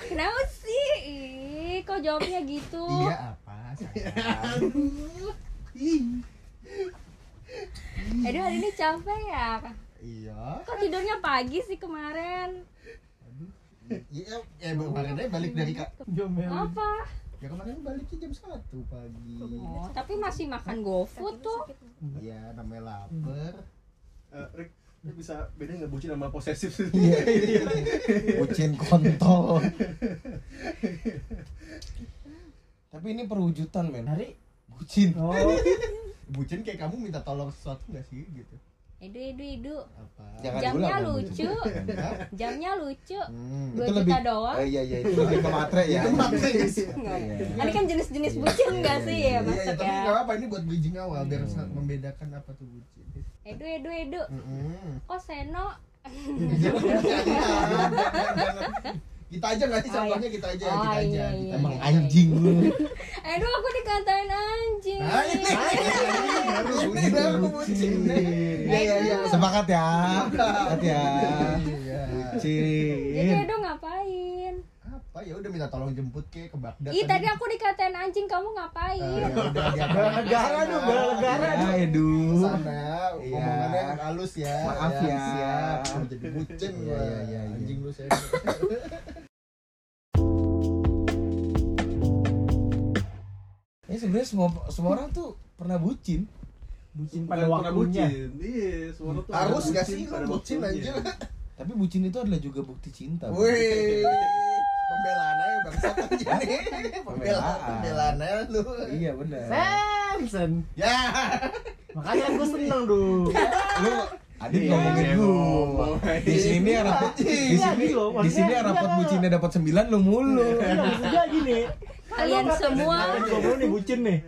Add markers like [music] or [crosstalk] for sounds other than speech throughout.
Kenapa sih? Ih, kok jawabnya gitu? iya apa sayang Aduh hari ini capek ya. iya Kok tidurnya pagi sih kemarin? iya ya kemarin aja balik dari kak. Apa? ya kemarin baliknya jam satu pagi Oh, tapi masih makan GoFood tuh. iya namanya lapar Eh, Rick, lu bisa beda nggak bucin sama posesif sih? iya bucin kontol tapi ini perwujudan men Hari. bucin Oh. [laughs] bucin kayak kamu minta tolong sesuatu nggak sih gitu Edu, edu, edu. apa Jangan Jamnya lucu. Enggak. Jamnya lucu. Hmm, Dua itu juta lebih doang. Oh, iya iya itu lebih ke matre ya. Itu matre. Iya. Ini kan jenis-jenis bucin enggak sih ya Iya, iya, tapi ya? nggak apa ini buat bridging awal biar sa- membedakan apa tuh bucin. Edu, edu, edu. Mm-mm. Kok Seno? kita aja nggak sih Oh, iya. contohnya kita aja Oh, kita aja iya, iya. Emang anjing lu. Edu aku dikatain anjing. Nah, ini ini baru bucin. Iya iya iya. Sepakat ya. Sepakat ya. Iya. Jadi Bucin. Edu ngapain? Apa ya udah minta tolong jemput ke ke Baghdad. Ih tadi aku dikatain anjing kamu ngapain? ya udah dia [laughs] Negara dong, negara. Ya, Edu. sana Iya. omongannya halus ya Maaf ya. siap Mau jadi bucin Iya, gua. iya, iya, iya. anjing lu saya Ya sebenarnya semua semua orang tuh pernah bucin. Bucin pada pernah waktunya. bucin. Iya, semua orang tuh harus gak bucin sih bucin aja Tapi bucin itu adalah juga bukti cinta. Wih pembelaan aja bangsat [laughs] aja nih pembelaan Pembelaan. aja lu Iya benar. Samson. ya Makanya gue seneng dulu. Lu Adit Iya, ngomongin iya, lu. ngomong. Di sini yang rapat di Iya, sini loh, di sini rapat iya. bucinnya dapat 9 lu mulu. Iya, maksudnya gini. Kalian semua gue nih bucin nih.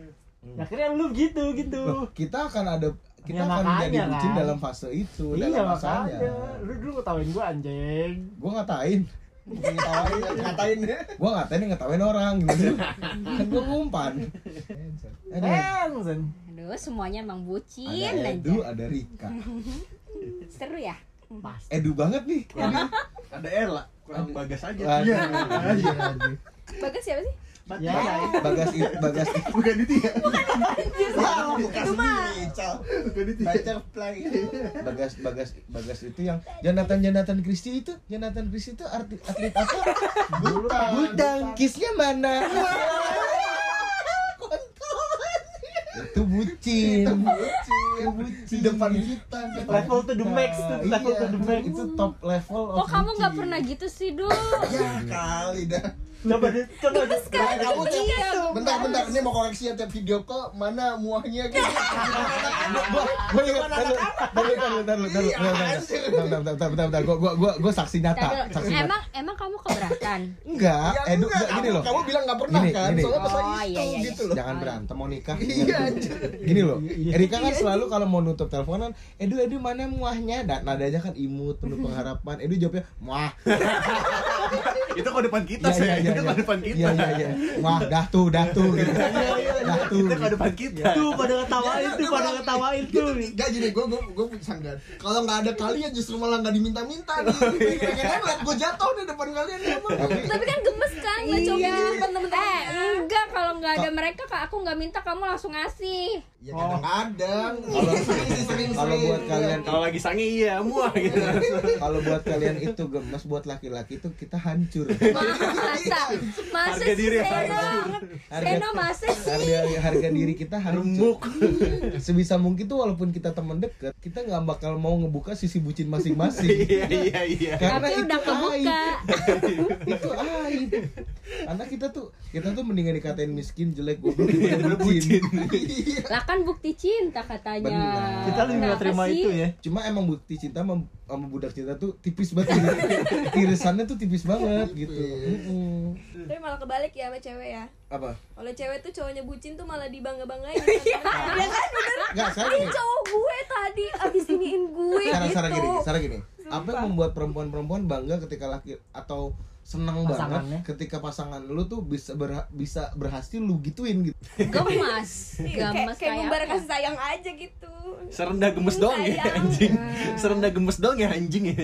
Akhirnya lu gitu gitu. Kita akan ada kita Ya, akan menjadi bucin kan. dalam fase itu Iya dalam makanya. masanya. Lu dulu ngetawain gue anjing. Gua ngatain, Bukan ngetawain ngatain gua ngatain ngetawain orang gitu. kan gua ngumpan. Ada Samson. Aduh semuanya emang bucin ada aja Edu, ada Rika. Seru ya? Pasti. Edu banget nih. Ada Ella, kurang bagas aja. Iya. Bagas siapa sih? Ya. Bagas it, bagas it. Bukan itu ya? Bukan Cal. Bukan itu ya? Play. Bagas bagas bagas itu yang Jonathan Jonathan Christie itu Jonathan Christie itu arti, atlet apa? Bukan. Budang kisnya mana? itu bucin. Bucin. Di depan kita. Level to the max tuh, level to the max. Itu top level Kok kamu nggak bucin. pernah gitu sih Dul? Ya kali dah. Coba deh, coba deh. Kamu iya bentar bentar. Ini mau koreksi ya tiap video kok mana muahnya gitu. [laughs] Gua ingat bentar bentar bentar bentar bentar bentar bentar bentar. Gua gua gua gua saksi nyata. Saksi nyata. Emang emang kamu keberatan? enggak. Ya, edu enggak, enggak gini loh. Kamu bilang nggak pernah kan? soalnya pas Oh, lagi iya, itu iya, gitu loh. Jangan berantem mau nikah iya gini loh. Iya. Erika kan selalu kalau mau nutup teleponan edu edu mana muahnya? Dan nadanya kan imut penuh pengharapan. Edu jawabnya muah [laughs] Itu kok depan kita sih. iya, iya, Itu iya. kok depan kita. iya muah dah tuh dah tuh gitu dah tuh Itu kok gitu. depan kita. Tuh pada ketawain tuh, pada ketawain tuh. Gak gini, gue gue gue sanggan. Kalau nggak ada kalian justru malah nggak diminta-minta nih. Ngeliat gue jatuh di depan kalian nih emang. tapi kan gemes kan Iya. ngecongin temen-temen Eh enggak kalau nggak ada mereka kak aku nggak minta kamu langsung ngasih Ya kadang-kadang. Kalau buat kalian Kalau lagi sange iya, muah gitu. [laughs] kalau buat kalian itu gemes buat laki-laki itu kita hancur Masa Masa Harga sih diri Seno hancur. Seno masa sih harga harga diri kita hancur Remuk. [laughs] sebisa mungkin tuh walaupun kita teman deket kita nggak bakal mau ngebuka sisi bucin masing-masing [laughs] Iya, iya, iya. karena Tapi itu udah kebuka [laughs] itu aib karena kita tuh kita tuh mendingan dikatain miskin jelek goblok daripada bucin Lah kan bukti cinta katanya Benar. Kita lebih nggak terima sih? itu ya. cuma emang bukti cinta sama, sama budak cinta tuh tipis banget [laughs] irisannya tuh tipis banget gitu Mm-mm. Tapi malah kebalik ya sama cewek ya. apa Kalau cewek tuh cowoknya bucin tuh malah dibangga-banggain. [laughs] ya kan? Ya kan bener. nggak sekarang Ini cowok gue tadi abis iniin gue sekarang gitu. sekarang gini sekarang gini apa yang membuat perempuan-perempuan bangga ketika laki atau seneng banget ketika pasangan lu tuh bisa berha- bisa berhasil lu gituin gitu. gemas [laughs] Iya, kayak, gemas kayak membara apa? kasih sayang aja gitu Serendah gemes doang ya Sayang. anjing. Serendah gemes doang ya anjing ya.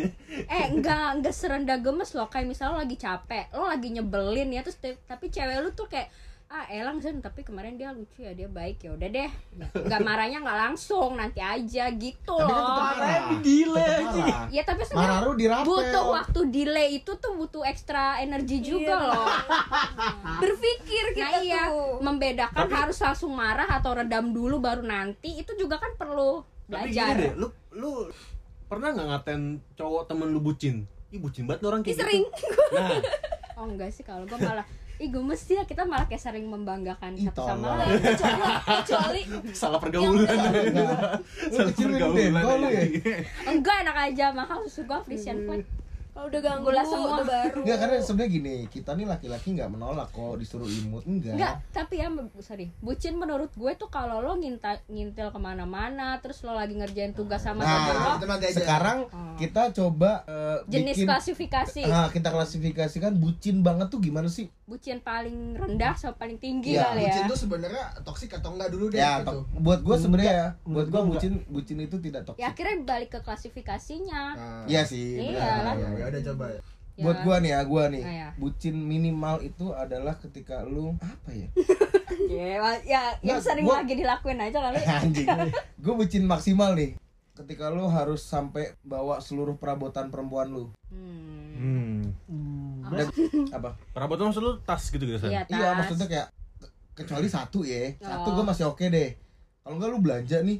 eh enggak enggak serendah gemes loh kayak misalnya lo lagi capek lo lagi nyebelin ya terus te- tapi cewek lu tuh kayak ah elang sen tapi kemarin dia lucu ya dia baik ya udah deh nggak marahnya nggak langsung nanti aja gitu Tapi kan tetap loh marah. delay Tetap aja. marah. ya tapi Marah sebenarnya lu dirapel. butuh waktu delay itu tuh butuh ekstra energi juga Iya. loh [laughs] berpikir kita nah iya tuh membedakan harus langsung marah atau redam dulu baru nanti itu juga kan perlu Tapi belajar gini deh, lu lu pernah nggak ngatain cowok temen lu bucin? Ih bucin banget orang kayak sering gitu. Nah, [laughs] oh enggak sih kalau gue malah Ih gue mesti ya kita malah kayak sering membanggakan Ih, satu sama lain kecuali kecuali salah pergaulan. Salah lu ya? Enggak enak aja mahal susu gue Frisian flag kalau udah ganggu lah semua. semua baru Enggak karena sebenarnya gini, kita nih laki-laki nggak menolak kok disuruh imut enggak. Enggak, tapi ya sorry Bucin menurut gue tuh kalau lo nginta, ngintil ke mana-mana Terus lo lagi ngerjain tugas sama Nah, nanti aja. sekarang Oh. kita coba eh, Jenis bikin klasifikasi Ah, kita klasifikasikan bucin banget tuh gimana sih? Bucin paling rendah sama paling tinggi Iya, kali ya Bucin tuh sebenarnya toksik atau enggak dulu deh Ya, gitu. buat gue sebenarnya ya, buat gue gua bucin bucin itu tidak toksik. Ya akhirnya balik ke klasifikasinya Nah, Iya sih. Iya lah. benar, ya benar. udah coba ya. Ya. Buat gua nih ya, gua nih. Ah, ya. Bucin minimal itu adalah ketika lu apa ya? [laughs] Ya, ya yang Nggak, sering gua- lagi dilakuin aja kali [laughs] Anjing. [laughs] Gua bucin maksimal nih. Ketika lu harus sampai bawa seluruh perabotan perempuan lu. hmm. Hmm. Hmm. Apa? Perabot maksud lu tas gitu gitu? Iya, Iya, maksudnya kayak ke- kecuali satu ya. Satu Oh. gua masih oke deh. Kalau enggak lu belanja nih.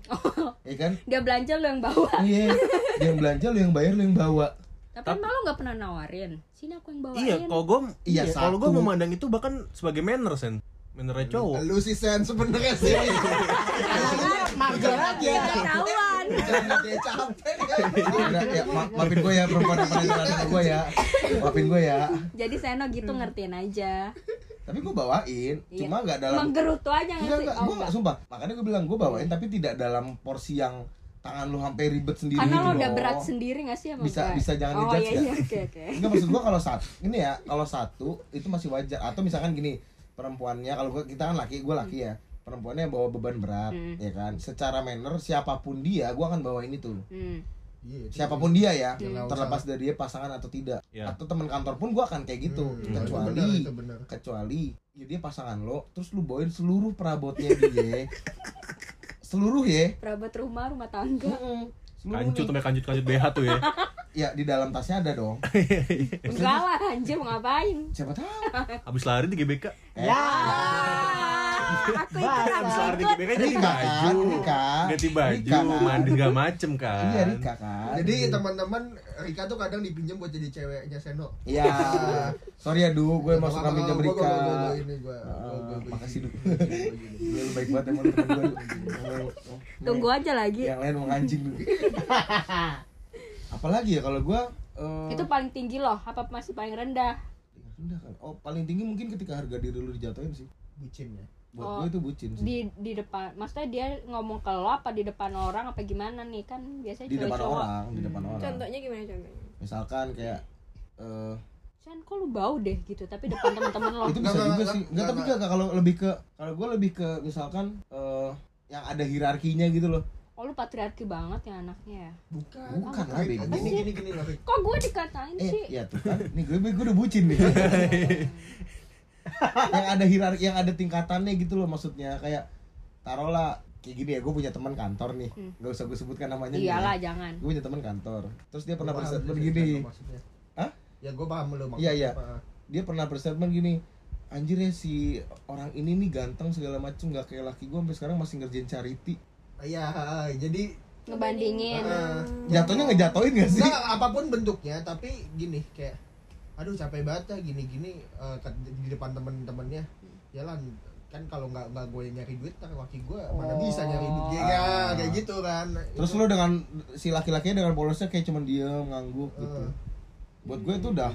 Ya kan? Dia belanja lo yang bawa Iya. Dia yang belanja lu yang bayar lu yang bawa. Tapi Tapi- emang lo gak pernah nawarin Sini aku yang bawain Iya, kalau gue Iya, kalau gue memandang itu bahkan sebagai manner sen. Mannernya cowok. Lu sih Sen sebenarnya sih. Mager aja. Ketahuan Jangan capek. Ya, ma- maafin gue ya perempuan yang jalan sama gue ya. Maafin gue ya. Jadi Seno gitu ngertiin aja Tapi gue bawain, Iya. cuma nggak dalam Menggerutu aja Enggak, ngerti enggak, Oh gue enggak sumpah. Makanya gue bilang gue bawain tapi tidak dalam porsi yang tangan lu sampai ribet sendiri Karena gitu lo udah loh. berat sendiri gak sih sama Bisa- gue? bisa jangan Oh dijudge iya ya. iya oke oke Enggak maksud gua kalau satu ini ya, kalau satu itu masih wajar atau misalkan gini, perempuannya kalau gua kita kan laki, gua laki ya. Perempuannya bawa beban berat, Hmm. ya kan? Secara manner siapa pun dia, gua akan bawain itu. Hmm. Iya, itu. Siapa pun dia ya, Hmm. terlepas dari dia pasangan atau tidak. Ya. Atau teman kantor pun gua akan kayak gitu. Hmm, itu kecuali benar, itu benar. kecuali ya dia pasangan lo, terus lu bawain seluruh perabotnya dia. [laughs] seluruh ya. Perabot rumah rumah tangga. Seluruh Kancut sampai kancut kancut BH tuh ya. [laughs] Ya di dalam tasnya ada dong. Enggak lah anjir mau ngapain Siapa tahu. Habis lari di GBK. Eh, Ya. Ah, Aku ikut Habis aku ikut ganti Rika kan, baju. Rika. Ganti baju, kan. mandi segala macem kan. Iya Rika kan. Jadi teman-teman Rika tuh kadang dipinjam buat jadi ceweknya Seno. Iya. Sorry ya Du, gue Nggak minjem apa-apa, Rika. Ah, makasih, Du. Gue lu baik banget emang temen gue. Tunggu aja lagi Yang lain mau ngancing Du. Apalagi ya kalau gue eh, Itu paling tinggi loh Apa masih paling rendah rendah kan. Oh, paling tinggi mungkin ketika harga diri lu dijatuhin sih. Bucin ya. Buat Oh. gue itu bucin sih. di di depan maksudnya dia ngomong ke lo apa di depan orang apa gimana nih? Kan biasanya Di depan cowok-cowok, orang, di depan orang. contohnya gimana contohnya? Misalkan kayak eh Chan kok lu bau deh gitu tapi depan teman-teman lo. [laughs] Itu bisa nggak, juga nggak, sih. Nggak tapi nggak, nggak kalau lebih ke kalau gue lebih ke misalkan eh yang ada hierarkinya gitu loh. Oh lu patriarki banget ya anaknya ya? Bukan. Bukan lah, bego. Gini gini gini lah. Kok gue dikatain eh sih? ya tuh kan. Nih gue gue udah bucin nih [laughs] [laughs] yang ada hierarki yang ada tingkatannya gitu loh maksudnya kayak taruhlah kayak gini ya gue punya teman kantor nih Hmm. nggak usah gue sebutkan namanya nih iyalah ya. jangan gue punya teman kantor terus dia pernah berstatement gini. Hah? Ya gue paham lu maksudnya. Iya, iya. apa. dia pernah berstatement gini anjir ya si orang ini nih ganteng segala macem nggak kayak laki gue sampai sekarang masih ngerjain charity Iya, jadi ngebandingin eh, jatuhnya ngejatoin gak sih Enggak, apa pun bentuknya, tapi gini kayak aduh capek banget ya gini-gini eh, ke- di depan temen-temennya. Jalan kan kalau nggak nggak gue nyari duit, ntar laki gue mana Oh. bisa nyari duit ya, Ah. kayak gitu kan. Terus Itu- lu dengan si laki-lakinya dengan polosnya kayak cuman diem ngangguk gitu. Eh. Buat gue itu udah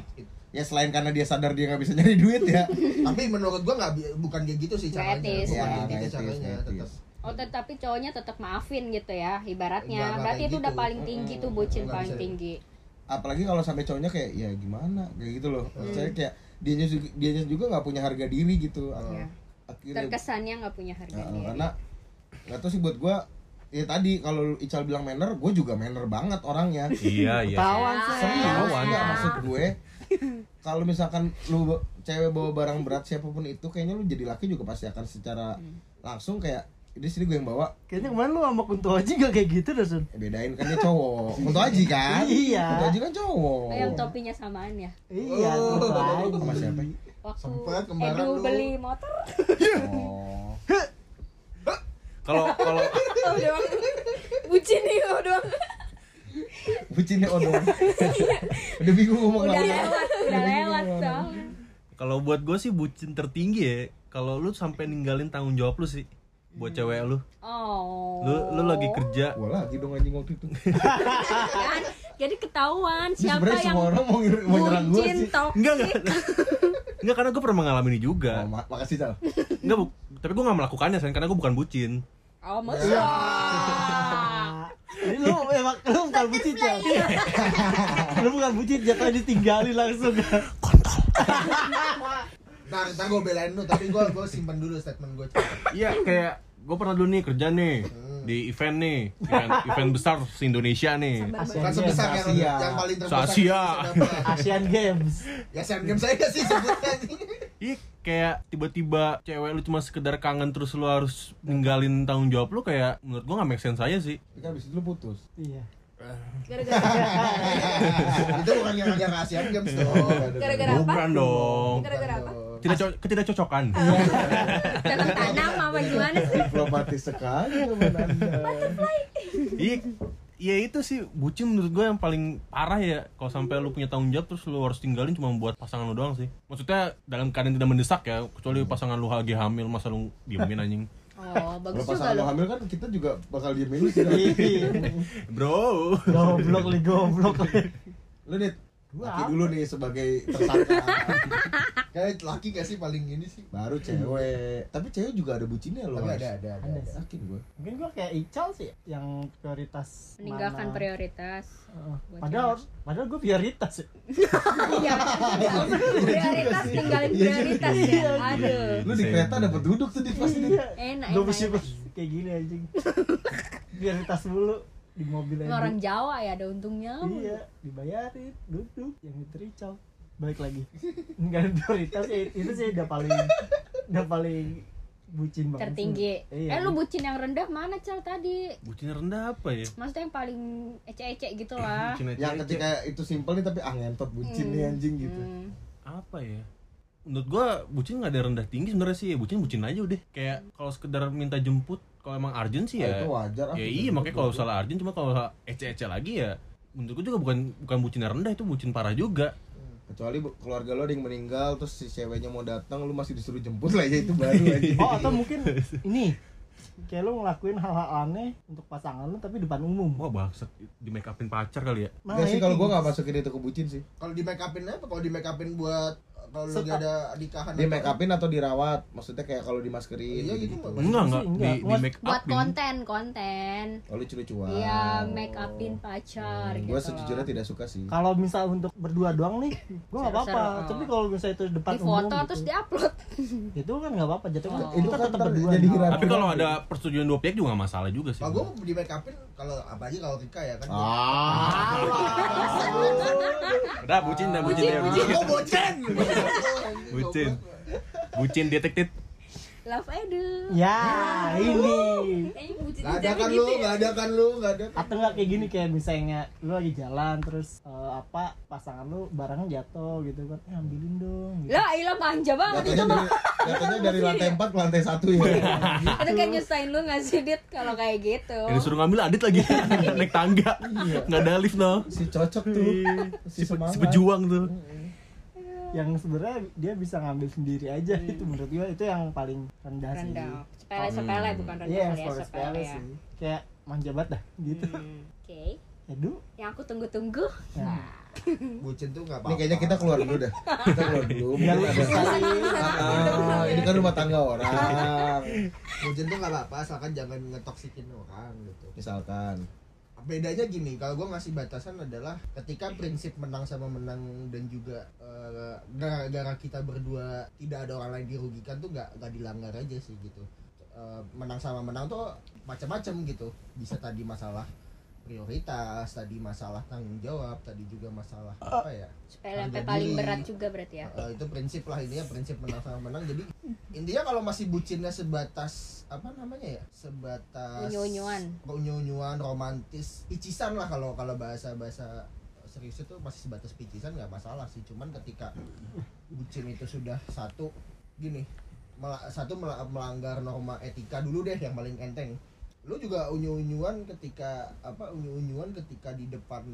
ya selain karena dia sadar dia nggak bisa nyari duit ya. [laughs] tapi menurut gue nggak bukan kayak gitu sih caranya, etis. bukan Ya, kayak gitu caranya, tetap. oh tetapi cowoknya tetap maafin gitu ya ibaratnya enggak berarti itu udah gitu. paling tinggi tuh bucin Enggak paling bisa. tinggi apalagi kalau sampai cowoknya kayak ya gimana? Kayak gitu loh. Saya kayak dia dia juga nggak punya harga diri gitu. Iya. akhirnya terkesannya nggak punya harga Nah, diri. karena nggak tahu sih buat gua ya tadi kalau Ical bilang manner gue juga manner banget orangnya. Iya, iya. Ketahuan Ya. Ketahuan. nggak maksud gue. Kalau misalkan lu cewek bawa barang berat siapa pun itu kayaknya lu jadi laki juga pasti akan secara langsung kayak ini sini gue yang bawa. Kayaknya kemarin lu sama Kunto Aji gak kayak gitu dah Sun. Eh, bedain kan dia cowok. Untuk Aji kan? Iya. untuk Aji kan cowok. Oh, yang topinya samaan ya? Iya Oh. Kunto sama siapa? Waktu Sempet kembaran Edu lu. beli motor. Oh. Kalau kalau Oh, doang. Bucin nih oh, doang. bucinnya odong udah bingung ngomong udah lewat udah lewat soalnya. Kalau buat gue sih bucin tertinggi ya. Kalau lu sampai ninggalin tanggung jawab lu sih buat cewek lu. oh. Lu lu lagi kerja. Gua lagi dong anjing waktu itu. Kan? Jadi ketahuan siapa sebenarnya yang semua orang mau, ngir- mau nyerang bucin sih. toksik Enggak enggak. Enggak karena gue pernah mengalami ini juga. oh, ma- makasih Cal. Enggak, bu, tapi gue gak melakukannya sayang karena gue bukan bucin. oh masa Jadi lu emang lu bukan bucin Cal. Lu bukan bucin jatuhnya ditinggalin langsung. Nah, [laughs] ntar gue belain lu, tapi gue gue simpen dulu statement gue. Iya kayak gue pernah dulu nih kerja nih di event nih event, event besar se Indonesia nih Asian Bukan sebesar yang, Asia. yang paling terbesar. Bisa dapat. Asian Games Ya Asian Games saya sih sebutnya Iya kayak tiba-tiba cewek lu cuma sekedar kangen terus lu harus ninggalin tanggung jawab lu kayak menurut gue gak make sense aja sih tapi kan abis itu lu putus Iya Gara-gara Itu bukan yang yang Asian Games tuh. gara-gara apa? bukan dong Gara-gara apa? Tidak co ketidakcocokan. [laughs] Dalam tanam apa gimana sih? Diplomatis sekali anda iya Iya itu sih. Bucin menurut gue yang paling parah ya. Kalau sampai lu punya tanggung jawab terus lu harus tinggalin cuma buat pasangan lu doang sih. Maksudnya dalam keadaan tidak mendesak ya kecuali pasangan lu lagi hamil masa lu diemin anjing? Oh bagus kalau pasangan lo loh hamil kan kita juga bakal diemin lu sih. Iya. Bro. Goblok li goblok lu nih Gua laki apa? dulu nih sebagai tersangka [laughs] Kayak laki gak sih paling ini sih? baru cewek tapi cewek juga ada bucinnya loh Tapi ada ada ada. Ada. yakin gue Mungkin gua kayak Ical sih yang prioritas meninggalkan mana. prioritas Padahal padahal gue prioritas [laughs] ya. iya prioritas tinggalin prioritas ya aduh lu di kereta dapat duduk tuh di pasti Iya. enak Gue enak, bersyukur kayak gini anjing. [laughs] prioritas mulu di mobil aja. orang Jawa ya ada untungnya Iya, dibayarin, duduk, yang itu Ical. Balik lagi. Enggak ada prioritas ya itu sih udah paling udah paling bucin banget. tertinggi Iya. eh lu bucin yang rendah mana cal tadi bucinnya rendah apa ya maksudnya yang paling ece-ece gitu lah Bucin aja yang ketika itu simpel nih tapi ah ngentot bucin nih anjing gitu Hmm. apa ya menurut gua bucin nggak ada rendah tinggi sebenarnya sih bucin bucin aja udah kayak kalau sekedar minta jemput kalau emang urgent sih Ah, ya itu wajar ah. ya iya makanya kalau salah urgent cuma kalau ece-ece lagi ya menurut gua juga bukan bukan bucin yang rendah itu bucin parah juga kecuali keluarga lo ada yang meninggal terus si ceweknya mau datang lu masih disuruh jemput lah ya itu baru aja [laughs] Oh, atau mungkin ini kayak lu ngelakuin hal-hal aneh untuk pasangan lu tapi depan umum. wah bangsat di make upin pacar kali ya Enggak sih kalau gua nggak masukin itu ke bucin sih Kalau di make upin apa? Kalau di make upin buat kalau lagi ada nikahan di make upin atau dirawat maksudnya kayak kalau dimaskerin Iya, gitu, gitu, gitu. Enggak enggak di, di make buat upin konten konten oh lucu-lucuan iya make upin pacar gitu gue sejujurnya tidak suka sih Kalau misal untuk berdua doang nih, gua nggak apa-apa. Seru-seru. Tapi kalau misalnya itu depan di umum foto gitu, terus diupload [laughs] itu kan nggak apa-apa. Jatuhnya Oh. kan Itu kan tetap berdua. jadi tapi kalau ada persetujuan dua pihak juga nggak masalah juga sih gue di make upin kalau apalagi kalau Rika ya kan. ah udah bucin dah bucin ya bucin bocen. [laughs] bucin. Bucin detektif. Love edu Ya, ini. Kayaknya bucin Gak ada tapi kan gitu lu, ya. gak ada kan lu, gak ada. Atau nggak kayak gini kayak misalnya lu lagi jalan terus eh, apa pasangan lu barangnya jatuh gitu kan, eh, ambilin dong. Gitu. lah ilah manja banget itu mah dari, jatuhnya dari lantai 4 ke lantai 1 ya? Itu kayak nyusahin lu nggak sih dit kalau kayak gitu? Yang disuruh ngambil adit lagi. [laughs] Naik tangga. Nggak ada lift no. Si cocok tuh. Si si, semangat si pejuang tuh Yang sebenarnya dia bisa ngambil sendiri aja itu menurut gua itu yang paling rendah, sih. rendah. Sepele sepele bukan rendah Iya, kali ya sepele sepele ya. sih. Kayak manja banget dah gitu. Hmm, oke. Aduh. yang aku tunggu-tunggu. Nah, [laughs] Bucin tuh gak apa-apa. ini kayaknya kita keluar dulu dah. Kita keluar dulu biar lu Mungkin bisa ada- Ah, ini kan rumah tangga orang. [laughs] Bucin tuh gak apa-apa, asalkan jangan ngetoksikin orang gitu. misalkan bedanya gini kalau gue ngasih batasan adalah ketika prinsip menang sama menang dan juga eh, gara-gara kita berdua tidak ada orang lain dirugikan tuh nggak nggak dilanggar aja sih gitu. Eh, menang sama menang tuh macam-macam gitu bisa tadi masalah prioritas tadi masalah tanggung jawab tadi juga masalah apa ya? Supaya sampai paling berat juga berarti ya. Eh, itu prinsip lah ini ya prinsip menang sama menang jadi intinya kalau masih bucinnya sebatas apa namanya ya? Sebatas Unyu-unyuan. unyu-unyuan romantis picisan lah kalau kalau bahasa bahasa serius itu masih sebatas picisan nggak masalah sih. Cuman ketika bucin itu sudah satu gini satu mela- melanggar norma etika dulu deh yang paling enteng lu juga unyu-unyuan ketika apa unyu-unyuan ketika di depan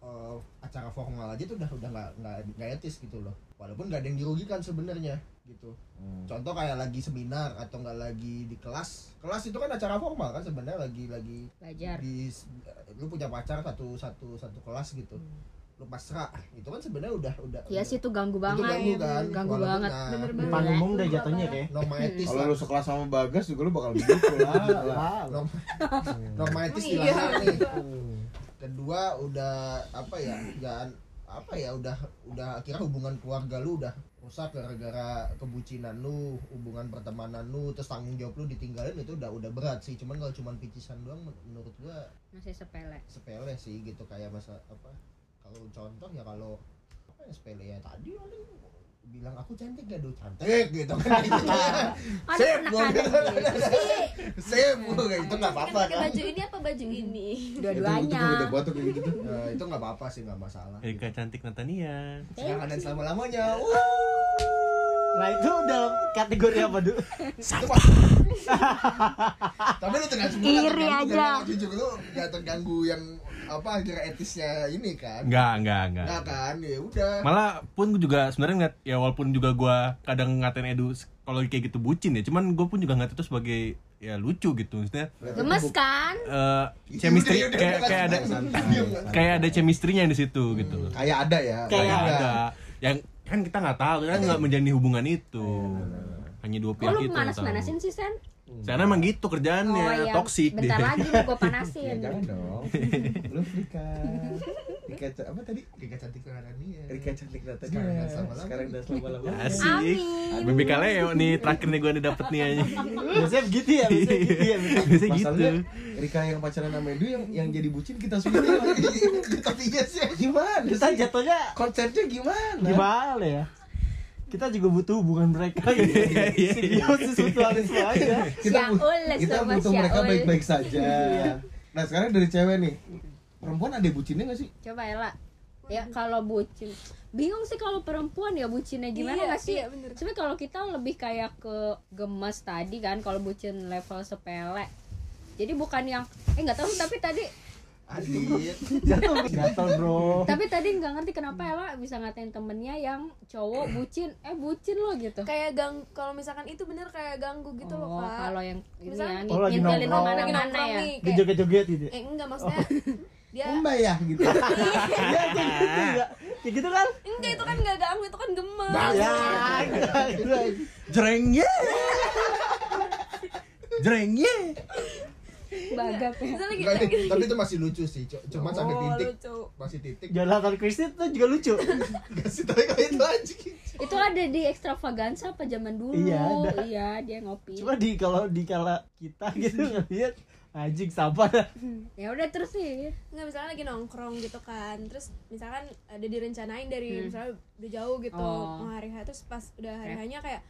eh, acara formal aja tuh udah udah nggak nggak nggak etis gitu loh. Walaupun nggak ada yang dirugikan sebenarnya gitu. Contoh kayak lagi seminar atau nggak lagi di kelas. Kelas itu kan acara formal kan sebenarnya lagi lagi Belajar. di lu punya pacar satu satu satu kelas gitu lu pasrah itu kan sebenarnya udah udah Iya udah- sih itu ganggu itu banget. ganggu kan Ganggu Walaupun, banget. nah, Bener depan banget. umum udah jatuhnya kayak norma etis Kalau lu sekelas sama Bagas juga lu bakal begitu lah. lah norma, norma etis Iya. nih kedua udah apa ya jangan apa ya udah udah akhirnya hubungan keluarga lu udah rusak gara-gara kebucinan lu hubungan pertemanan lu terus tanggung jawab lu ditinggalin itu udah udah berat sih cuman kalau cuman picisan doang men- menurut gua Masih sepele. sepele sih gitu kayak masa apa contoh ya kalau apa ya sepele ya tadi paling bilang aku cantik gak do cantik gitu kan. [laughs] [laughs] Gitu ya Ada sip gitu sih. sip gua kayak itu nggak apa-apa kan. baju ini apa baju ini? [laughs] Itu Dua-duanya. tuh udah buat tuh kayak gitu. Tuh. Eh, itu nggak apa-apa sih nggak masalah. Erika cantik Natania. sekarang dan selama lamanya nah itu dalam kategori apa du? Tapi lu terganggu Iri aja. jujur lu. Nggak terganggu yang apa akhirnya etisnya ini kan Enggak, enggak, enggak. nggak kan ya udah Malah pun gue juga sebenarnya ngeliat ya walaupun juga gua kadang ngatain Edu kalau kayak gitu bucin ya, cuman gue pun juga ngeliat itu sebagai ya lucu gitu maksudnya. Gemes kan? eh Iya, chemistry udah, udah, kayak udah, kayak ada santai. kayak ada chemistry-nya di situ gitu. kayak ada ya Kayak ada. ada. Yang kan kita nggak tahu, kita nggak menjalani hubungan itu. Hanya dua pihak itu. yang tahu. panas-panasin sih Sen? Sana emang gitu kerjaannya, Oh iya. toksik Bentar dia. lagi nih gue [laughs] Ya panasin. jangan dong. [laughs] Lu Rika. Rika apa tadi? Rika cantik Natania Rika cantik Natania. Sekarang. Sekarang dan selama-lamanya. Asik. Amin. Baby Kaleo nih terakhir nih gue dapet nih aja. [laughs] biasanya begitu ya biasanya gitu ya Biasanya gitu. Masalahnya Rika yang pacaran sama Edu yang yang jadi bucin kita semua. tapi iya sih gimana? kita jatuhnya konsepnya gimana? gimana ya kita juga butuh hubungan mereka [laughs] gitu Iya, simbiosis mutualisme aja Kita, kita butuh mereka baik-baik saja. Nah sekarang dari cewek nih, perempuan ada bucinnya gak sih? Coba Ella. Ya kalau bucin. Bingung sih kalau perempuan ya bucinnya gimana Iya, nggak sih? iya. Sebenarnya kalau kita lebih kayak ke gemes tadi kan kalau bucin level sepele. Jadi bukan yang eh nggak tahu tapi tadi Adit. [laughs] Gatel bro. Tapi tadi nggak ngerti kenapa Ella bisa ngatain temennya yang cowok bucin. Eh bucin lo gitu. kayak gang kalau misalkan itu bener kayak ganggu gitu oh, loh kak. kalau yang ini Misalnya- ya Oh, ngintilin ke mana-mana ya. nih dia kayak joget-joget gitu eh enggak maksudnya dia Mbak ya gitu. [laughs] ya kayak gitu ya kayak gitu kan? Enggak itu kan enggak ganggu itu kan gemes. Ya gitu Jrengnya. [laughs] Jrengnya. Bagap ya. gitu tapi- tapi itu masih lucu sih cu- cuman sampai Oh, titik lucu. masih titik Jonathan Christie tuh juga lucu [laughs] Gak sih tapi kalau itu aja Itu ada di extravaganza apa zaman dulu. Iya, ada. Iya, dia ngopi. cuma di kalau di kala kita gitu [laughs] ngeliat anjing sampah dah [laughs] Ya udah terus sih. nggak misalnya lagi nongkrong gitu kan terus misalkan ada direncanain dari Hmm. misalnya udah jauh gitu Oh. mau hari H terus pas udah hari hanya kayak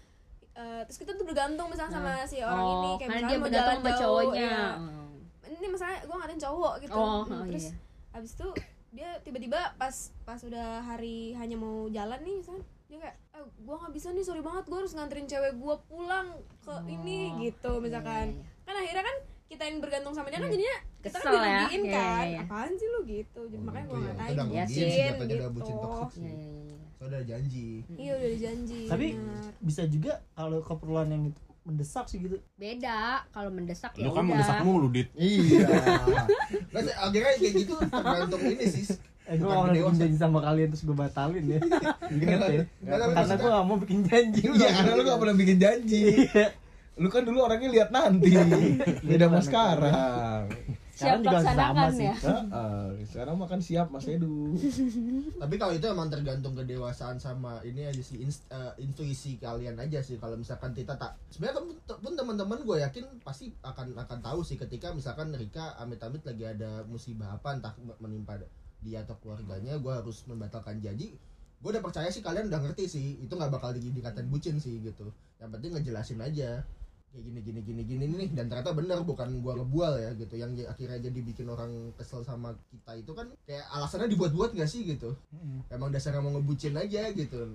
eh, terus kita tuh bergantung misalnya sama si orang oh, ini kayak misalnya dia mau jalan sama jauh cowoknya. ya. Oh. ini misalnya gue ngatain cowok gitu Oh, Hmm, oh, terus iya. abis itu dia tiba-tiba pas pas udah hari hanya mau jalan nih misalnya dia kayak eh, gue nggak bisa nih sorry banget gue harus nganterin cewek gue pulang ke ini Oh, gitu misalkan iya, iya. kan akhirnya kan kita yang bergantung sama dia kan jadinya kita kan Kesel ya. dirugiin Iya, kan iya, iya. apaan sih lu gitu jadi makanya gue Itu ya, ngatain Iya bucin sih. gitu. Iya, iya, iya, iya. Itu udah janji iya udah dijanji tapi benar. bisa juga kalau keperluan yang itu mendesak sih gitu Beda kalau mendesak ya Lu kan udah. mendesak mulu, Dit. iya [laughs] Nah, akhirnya kayak gitu tergantung ini sih Eh, gue dewasa. bikin janji sama kalian terus gue batalin ya [laughs] Ingat ya Karena gue gak mau bikin janji Iya karena lu gak pernah bikin janji. Iya. Lu kan dulu orangnya lihat nanti. [laughs] Beda sama sekarang. Sekarang juga sama laksanakan sih. ya. Heeh, sekarang makan siap Mas Edu. [laughs] tapi kalau itu emang tergantung kedewasaan sama ini aja sih ins- eh, intuisi kalian aja sih. Kalau misalkan kita tak sebenarnya pun, pun teman-teman gue yakin pasti akan akan tahu sih ketika misalkan Rika amit-amit lagi ada musibah apa entah menimpa dia atau keluarganya gue harus membatalkan janji. Gue udah percaya sih kalian udah ngerti sih itu nggak bakal di- dikatain bucin sih gitu. Yang penting ngejelasin aja kayak gini gini gini gini nih. Dan ternyata bener bukan gua ngebual ya gitu. Yang akhirnya jadi bikin orang kesel sama kita itu kan kayak alasannya dibuat-buat gak sih gitu? Emang dasarnya mau ngebucin aja gitu.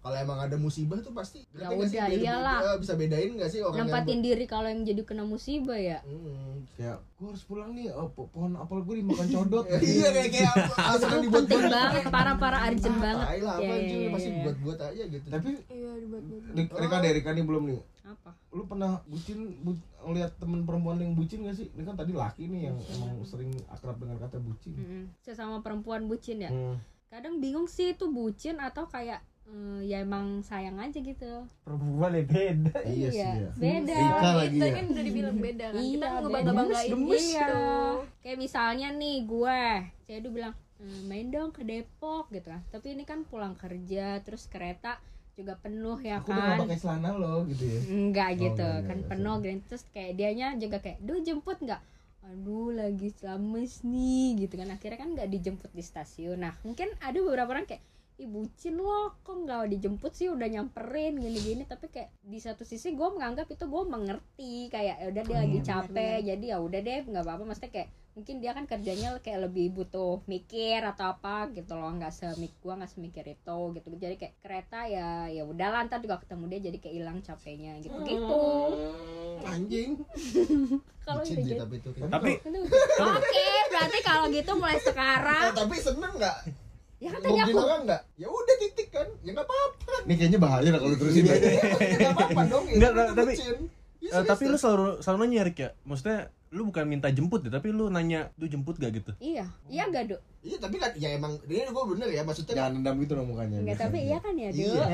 Kalau emang ada musibah tuh pasti Ya sih? udah, Beda- iyalah. bisa bedain gak sih orang nempatin yang diri kalau yang jadi kena musibah ya. Hmm. Kayak gue harus pulang nih, oh, po- pohon apel gue dimakan codot. [laughs] iya kayak kayak [laughs] itu dibuat penting banget para-para urgent banget Tai lah apa Ya, anjing, ya, pasti ya, ya. buat-buat aja gitu Tapi iya dibuat-buat Rik- Rika deh, Rika nih belum nih. apa Lu pernah bucin bu, ngeliat temen perempuan yang bucin gak sih? Ini kan tadi laki nih yang emang sering akrab dengan kata bucin. Mm-mm. sesama perempuan bucin ya Hmm. kadang bingung sih itu bucin atau kayak eh, ya emang sayang aja gitu perempuan ya beda Iya sih ya. beda lagi kita ya. kan udah dibilang beda kan kita Iya, ngebangga banggain gemes, iya. Kayak misalnya nih gue, saya udah bilang "Eh, main dong ke Depok gitu kan. Tapi ini kan pulang kerja terus kereta juga penuh ya Aku kan. pakai celana loh gitu ya. Enggak Oh, gitu, enggak, kan enggak, penuh gitu. Terus kayak dianya juga kayak, "Duh, jemput nggak?" Aduh, lagi selames nih gitu kan. Akhirnya kan nggak dijemput di stasiun. Nah, mungkin ada beberapa orang kayak Ih bucin loh, kok nggak dijemput sih? Udah nyamperin gini-gini. Tapi kayak di satu sisi gue menganggap itu gue mengerti kayak ya udah dia lagi capek jadi ya udah deh nggak apa-apa. Maksudnya kayak mungkin dia kan kerjanya kayak lebih butuh mikir atau apa gitu loh nggak semik gue nggak semikir itu gitu. Jadi kayak kereta ya ya udah ntar juga ketemu dia jadi kayak hilang capeknya gitu. Gitu. Anjing. [laughs] Kalau jadi tapi itu Tapi oke berarti kalau gitu mulai Eh, sekarang tapi seneng nggak ya kan tadi aku orang nggak? Ya udah titik kan. Ya nggak apa-apa. Ini kayaknya bahaya lah kalau terusin. Iya, nggak apa-apa dong. Ya Enggak, kan tapi-. Iya, Eh, tapi lu selalu selalu nanya Rik ya? Maksudnya lu bukan minta jemput ya tapi lu nanya lu jemput gak gitu. Iya. Iya gak dok? Iya tapi kan ya emang ini gue bener ya maksudnya Jangan dendam gitu dong mukanya. Enggak, tapi iya kan ya, Iya. Dok?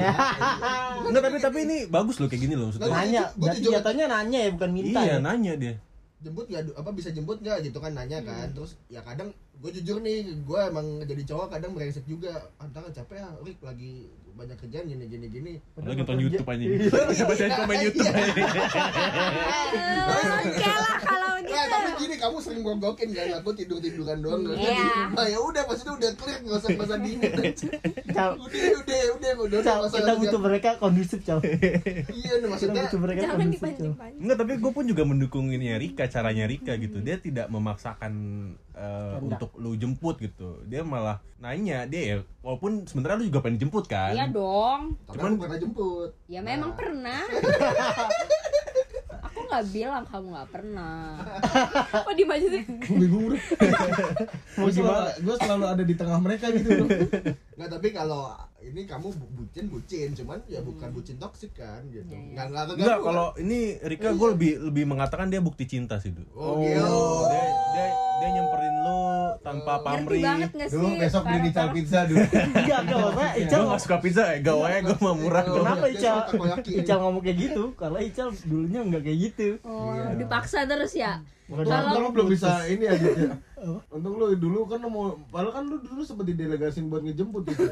enggak tapi tapi ini bagus loh kayak gini loh maksudnya. Nanya berarti jatuhnya nanya ya bukan minta iya ya? nanya dia jemput nggak apa bisa jemput nggak gitu kan nanya kan. Terus ya kadang gue jujur nih gue emang jadi cowok kadang brengsek juga. Antara capek ya Rik lagi banyak kerjaan gini gini gini. Lagi nonton YouTube aja. Iya. baca bacain komen YouTube aja. [laughs] Lah kalau Nah, gitu. tapi gini kamu sering gogokin kan aku tidur tiduran doang nggak Iya. jadi nah ya udah maksudnya udah clear nggak usah usah dingin [laughs] udah udah udah udah nggak usah kita butuh mereka kondusif Cal iya nih kita maksudnya butuh mereka kondusif dipancing-pancing Enggak, tapi gue pun juga mendukung ini ya Rika, caranya Rika gitu. Dia tidak memaksakan Kehendak. untuk lu jemput gitu. Dia malah nanya, dia ya walaupun sebenarnya lu juga pengen dijemput kan. Iya dong. tapi Cuman- pernah jemput Ya memang Nah. pernah. [laughs] Nggak bilang kamu nggak pernah. [laughs] oh di aja sih bingung bro. Gue selalu, gue selalu ada di tengah mereka gitu. [laughs] Nggak, tapi kalau ini kamu bu- bucin bucin cuman ya bukan bucin toksik kan gitu Iya, iya. nggak nggak kalau ini Rika gue lebih lebih mengatakan dia bukti cinta sih, Du. kan? oh, gitu Dia, dia dia nyamperin lu tanpa Oh. Pamrih. nggak? Dulu besok beli di Cal Parah-parah. Pizza dulu. [laughs] enggak enggak maksudnya Gue Ical gak suka pizza ya, gawanya gue mah murah Oh. kenapa Ical. [laughs] Ical ngomong kayak gitu karena Ical dulunya enggak kayak gitu Oh, Iya. dipaksa terus ya. Untung, Kalau- lu belum bisa ini aja ya. [laughs] Untung lu dulu kan lu mau padahal kan lu dulu sempat didelegasin buat ngejemput gitu.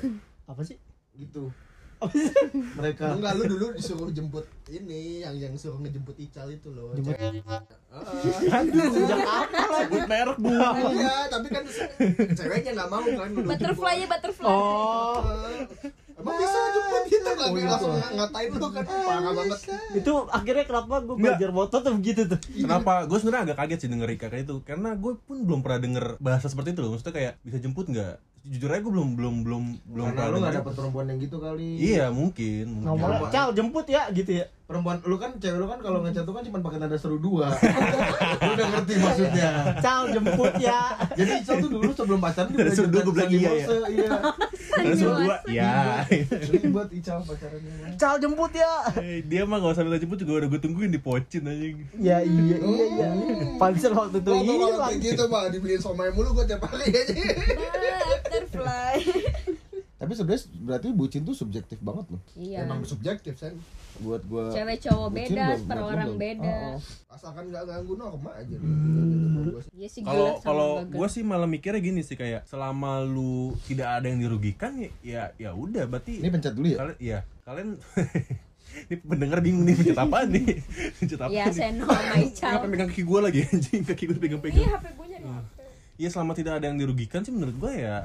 Apa sih? Gitu. apa sih? Mereka. Enggak lu dulu disuruh jemput ini yang yang suruh ngejemput Ical itu loh. Jemput- aduh sejak apa Sebut merek, Bu. Iya tapi kan ceweknya nggak mau kan butterfly ya butterfly. Oh. Emang bisa jemput gitu? Kan Oh, iya. langsung ngatain lu kan. Parah banget. itu akhirnya kenapa gue belajar motor tuh begitu tuh? Kenapa? Gue sebenarnya agak kaget sih denger Rika kayak itu. Karena gue pun belum pernah denger bahasa seperti itu loh. Maksudnya kayak bisa jemput nggak? Jujur aja gue belum belum belum belum karena lu gak dapet perempuan yang gitu kali. Iya mungkin, mungkin. ngomongnya Cal jemput ya gitu ya Perempuan lu kan cewek lu kan kalau ngechat tuh kan cuma pakai tanda seru dua. [laughs] lu udah ngerti maksudnya. Cal jemput ya Jadi Ical tuh dulu sebelum pacaran dia Tanda seru dua, gua bilang iya, ya. Iya. Suruh dua, ya. Ribet Ical pacarannya. Cal jemput ya Eh, Dia mah gak usah minta jemput juga udah gue tungguin di pocin aja. ya iya iya iya Pansel waktu itu iya Bang. gitu mah dibeliin somai mulu gua tiap hari aja. butterfly Tapi sebenarnya berarti bucin tuh subjektif banget loh. Iya. Emang subjektif sen. Buat gua Cewek cowok beda, per orang belum. beda. Oh, oh. Asalkan nggak ganggu norma aja. Gua sih. Iya Dia sih Kalau kalau gue sih malah mikirnya gini sih kayak selama lu tidak ada yang dirugikan ya ya, ya udah berarti Ini pencet dulu ya. kalian iya kalian [laughs] ini pendengar bingung nih pencet apa nih [laughs] pencet apa Iya, nih Seno [laughs] Ical. Kenapa megang kaki gue lagi anjing kaki gue pegang-pegang Iya HP gue nyari HP. Iya selama tidak ada yang dirugikan sih menurut gue ya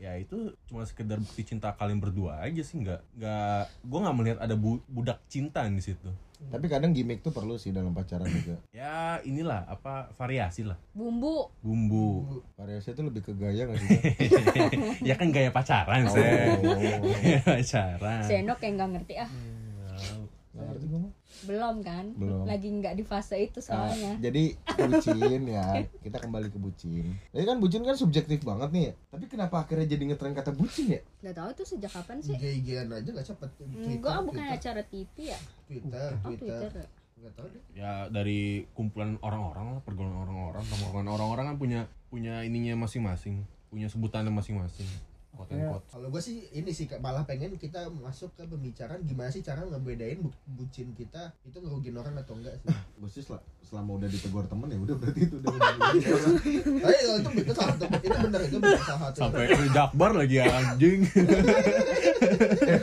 ya itu cuma sekedar bukti cinta kalian berdua aja sih nggak nggak gue nggak melihat ada bu- budak cinta di situ Tapi kadang gimmick tuh perlu sih dalam pacaran juga. ya inilah apa variasi lah Bumbu. bumbu Variasi itu lebih ke gaya gak sih? [laughs] ya kan gaya pacaran Oh. sih [laughs] pacaran Seno kayak nggak ngerti ah. Gak ngerti gue mah. Belum kan? Belum. Lagi nggak di fase itu Ah, soalnya. jadi [laughs] bucin ya kita kembali ke bucin jadi kan bucin kan subjektif banget nih ya tapi kenapa akhirnya jadi ngetren kata bucin ya Gak tahu itu sejak kapan sih? IG-an aja gak cepet Enggak, bukan Twitter, acara TV ya? Twitter Oh, Twitter Twitter. ya? nggak tahu deh ya dari kumpulan orang-orang lah pergaulan orang-orang tongkrongan orang-orang kan punya punya ininya masing-masing punya sebutannya masing-masing quote quote kalau gue sih ini sih malah pengen kita masuk ke pembicaraan gimana sih cara ngebedain bu- bucin kita itu ngerugin orang atau enggak sih [laughs] gue sih sel- selama udah ditegur temen ya udah berarti itu udah orang. [laughs] tapi kalau itu itu salah satu itu benar itu benar salah satu sampai Jakbar lagi anjing [laughs]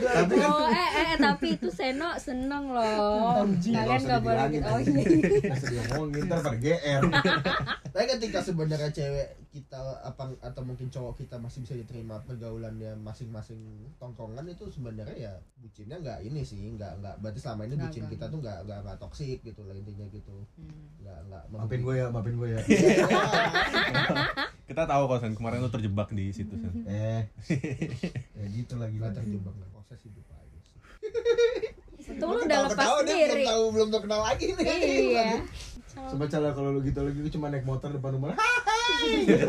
tapi kan Oh, eh, eh, tapi itu Seno seneng loh. Kalian nggak boleh gitu. Oh iya. ntar pada GR tapi ketika sebenarnya cewek kita apa atau mungkin cowok kita masih bisa diterima pergaulannya masing-masing tongkongan itu sebenarnya ya bucinnya nggak ini sih nggak nggak berarti selama ini bucin ganggu. kita tuh nggak nggak nggak toksik gitu lah intinya gitu. Hmm. nggak nggak maafin gue ya maafin gue ya. [laughs] Kita tahu kok Sen kemarin lu terjebak di situ Sen [laughs] eh. [laughs] Ya gitu lagi lah terjebak nggak proses hidup aja sih. Itu lu udah lepas sendiri. belum tahu belum tahu kenal lagi nih. Iya. coba cara kalau lu gitu lagi cuma naik motor depan rumah gitu.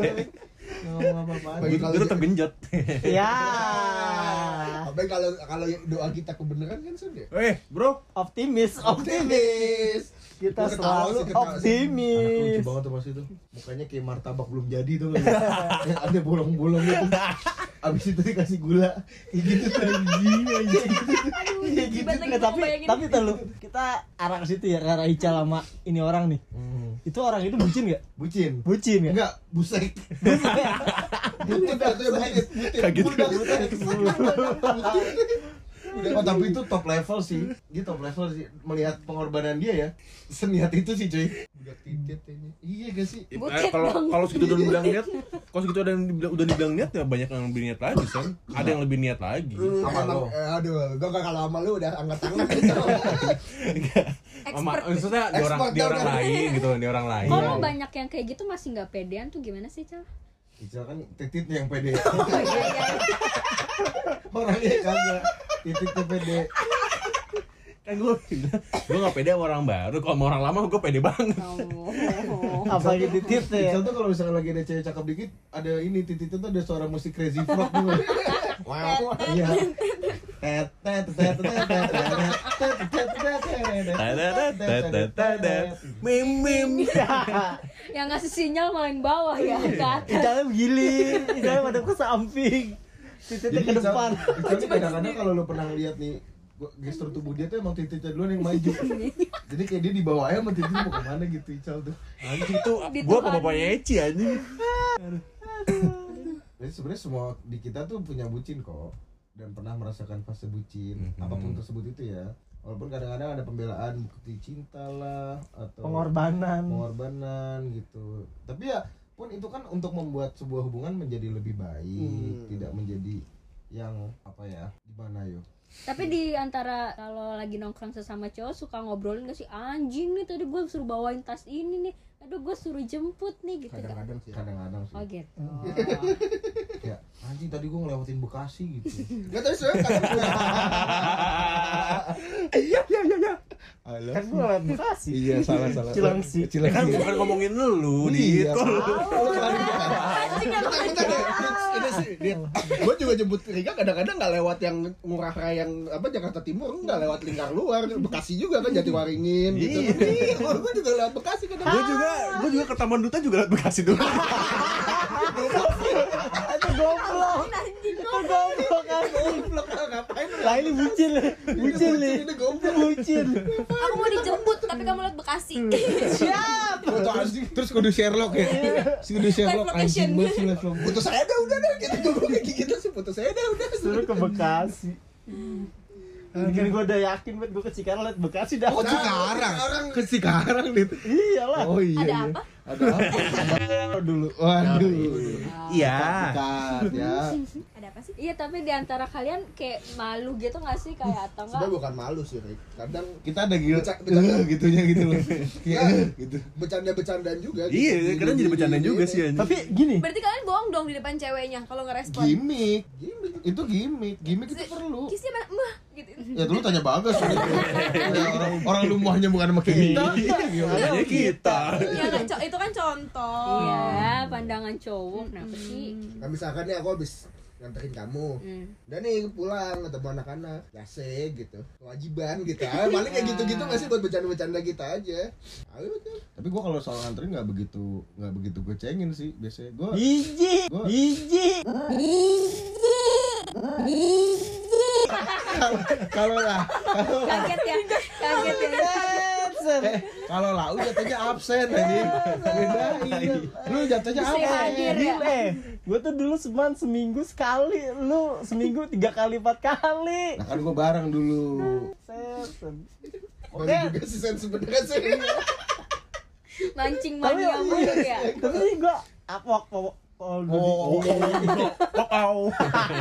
Bagi kalau tergenjot. Ya. Apa kalau kalau doa kita kebenaran kan sudah eh bro. Optimis optimis. Kita selalu optimis. Lucu banget tuh pas itu mukanya kayak martabak belum jadi tuh. Kan [laughs] yang ada bolong-bolong itu abis itu dikasih gula. Kayak gitu tuh anjing anjing. Aduh, jibat lagi Nggak, gua tapi tapi tuh lu kita arah ke situ ya arah Ica sama ini orang nih itu orang itu bucin gak? bucin. Bucin ya? Enggak busek. Butuh tuh butuh Kaget [laughs] Oh tapi itu top level sih. Dia top level sih. Melihat pengorbanan dia ya. Seniat itu sih cuy. Budak tiket ini. Iya gak sih? Eh, kalau kalau segitu udah dibilang niat [laughs] kalau segitu udah dibilang, udah dibilang niat ya banyak yang lebih niat lagi Sen ada yang lebih niat lagi. Sama lo. eh, aduh gua gak kalau sama lu udah angkat tangan. [laughs] Sama Expert. maksudnya di orang di orang udah. lain gitu di orang lain. Kalau banyak yang kayak gitu masih nggak pedean tuh gimana sih, Cal? Ical kan titit yang pede. [laughs] Oh iya iya. Orangnya kagak. Titiknya pede. Kan gue gue nggak pede sama orang baru. Kalau sama orang lama gue pede banget. Oh. [laughs] apa gitu titit ya. Ical tuh kalau misalnya lagi ada cewek cakep dikit Ada ini tititnya tuh ada suara musik crazy frog tuh [laughs] wow. Iya mim mim [laughs] yang ngasih sinyal malah yang bawah ya ke atas. Icalnya begini Icalnya pada ke samping. Titiknya ke depan. nih kadang-kadang kalau lu pernah lihat nih gestur tubuh dia tuh emang titiknya duluan yang maju. [laughs] Jadi kayak dia di bawah aja sama titiknya mau ke mana gitu Ical tuh. Anjing itu Di gue apa Tuhan. bapaknya Eci anjing. Jadi sebenarnya semua di kita tuh punya bucin kok dan pernah merasakan fase bucin Mhm. apa pun tersebut itu ya walaupun kadang-kadang ada pembelaan bukti cinta lah atau pengorbanan pengorbanan gitu tapi ya pun itu kan untuk membuat sebuah hubungan menjadi lebih baik Hmm. tidak menjadi yang apa ya gimana yo Tapi di antara kalau lagi nongkrong sesama cowok suka ngobrolin gak sih anjing nih tadi gue suruh bawain tas ini nih. Aduh gue suruh jemput nih gitu kan. kadang-kadang sih kadang-kadang sih. Oh gitu. [laughs] ya anjing tadi gue ngelewatin Bekasi gitu. Gak tau sih [laughs] kadang iya iya iya iya Halo. Kan gue lewat Bekasi iya salah salah. Cilangsi. Cilangsi kan bukan ngomongin lu di Iya, sih, dia. Gue juga jemput Rika kadang-kadang nggak lewat yang Ngurah Rai yang apa Jakarta Timur, nggak lewat lingkar luar, Bekasi juga kan Jatiwaringin gitu. Iya, gue juga lewat Bekasi kadang. gue juga gue juga ke Taman Duta juga liat Bekasi dulu. Itu goblok lo goblok kan. Goblok ngapain lu? Lah ini bucin nih. Bucin nih. Ini goblok. Bucin. aku mau dijemput tapi kamu lihat Bekasi Siap. Terus kudu Sherlock ya. Si kudu Sherlock anjing banget. Putus saya dah udah dah gitu gue kayak gitu sih putus saya dah udah. Suruh ke Bekasi. Ini kan gue udah yakin banget gue ke Cikarang liat Bekasi dah. Oh Cikarang. Ke Cikarang dit. Iyalah. Oh iya. ada iya. apa Ada apa? dulu. Waduh. Iya. Dekat ya. ada apa sih Iya tapi di antara kalian kayak malu gitu gak sih kayak atau enggak? Sebenarnya bukan malu sih, Rick. Kadang Kita ada gila. Beca- bercanda. Eh, gitunya gitu loh. Kayak gitu. bercanda-bercandaan juga gitu. Iya, kadang jadi bercandaan juga sih. Tapi gini, berarti kalian bohong dong di depan ceweknya kalau ngerespon Gimik. Gimik. Itu gimik. Gimik itu perlu. kisnya mah gitu Ya dulu tanya bagus gitu. [laughs] Ya, orang orang lumahnya bukan sama kita. Makanya kita. ya kan itu kan contoh Iya, pandangan cowok kenapa sih? Nah, misalkan nih aku habis nganterin kamu Hmm. dan nih pulang ketemu anak-anak biasa gitu kewajiban gitu ah, paling kayak gitu-gitu nggak sih buat bercanda-bercanda kita aja ayo tuh Tapi gua kalau soal nganterin nggak begitu nggak begitu gue cengin sih biasanya. Gua biji, Gua- biji. [laughs] kalau lah kalau Kaget ya, kaget ya. eh kalau lau jatuhnya absen ini beda iya. Lu jatuhnya absen. ya. Gile, gue tuh dulu seman seminggu sekali, lu seminggu tiga kali empat kali. nah kan gua bareng dulu. Baru Oke, juga sih sen sebenarnya sih. Mancing tapi mania mulu ya. tapi gue apok apok Oh, Oh, wow.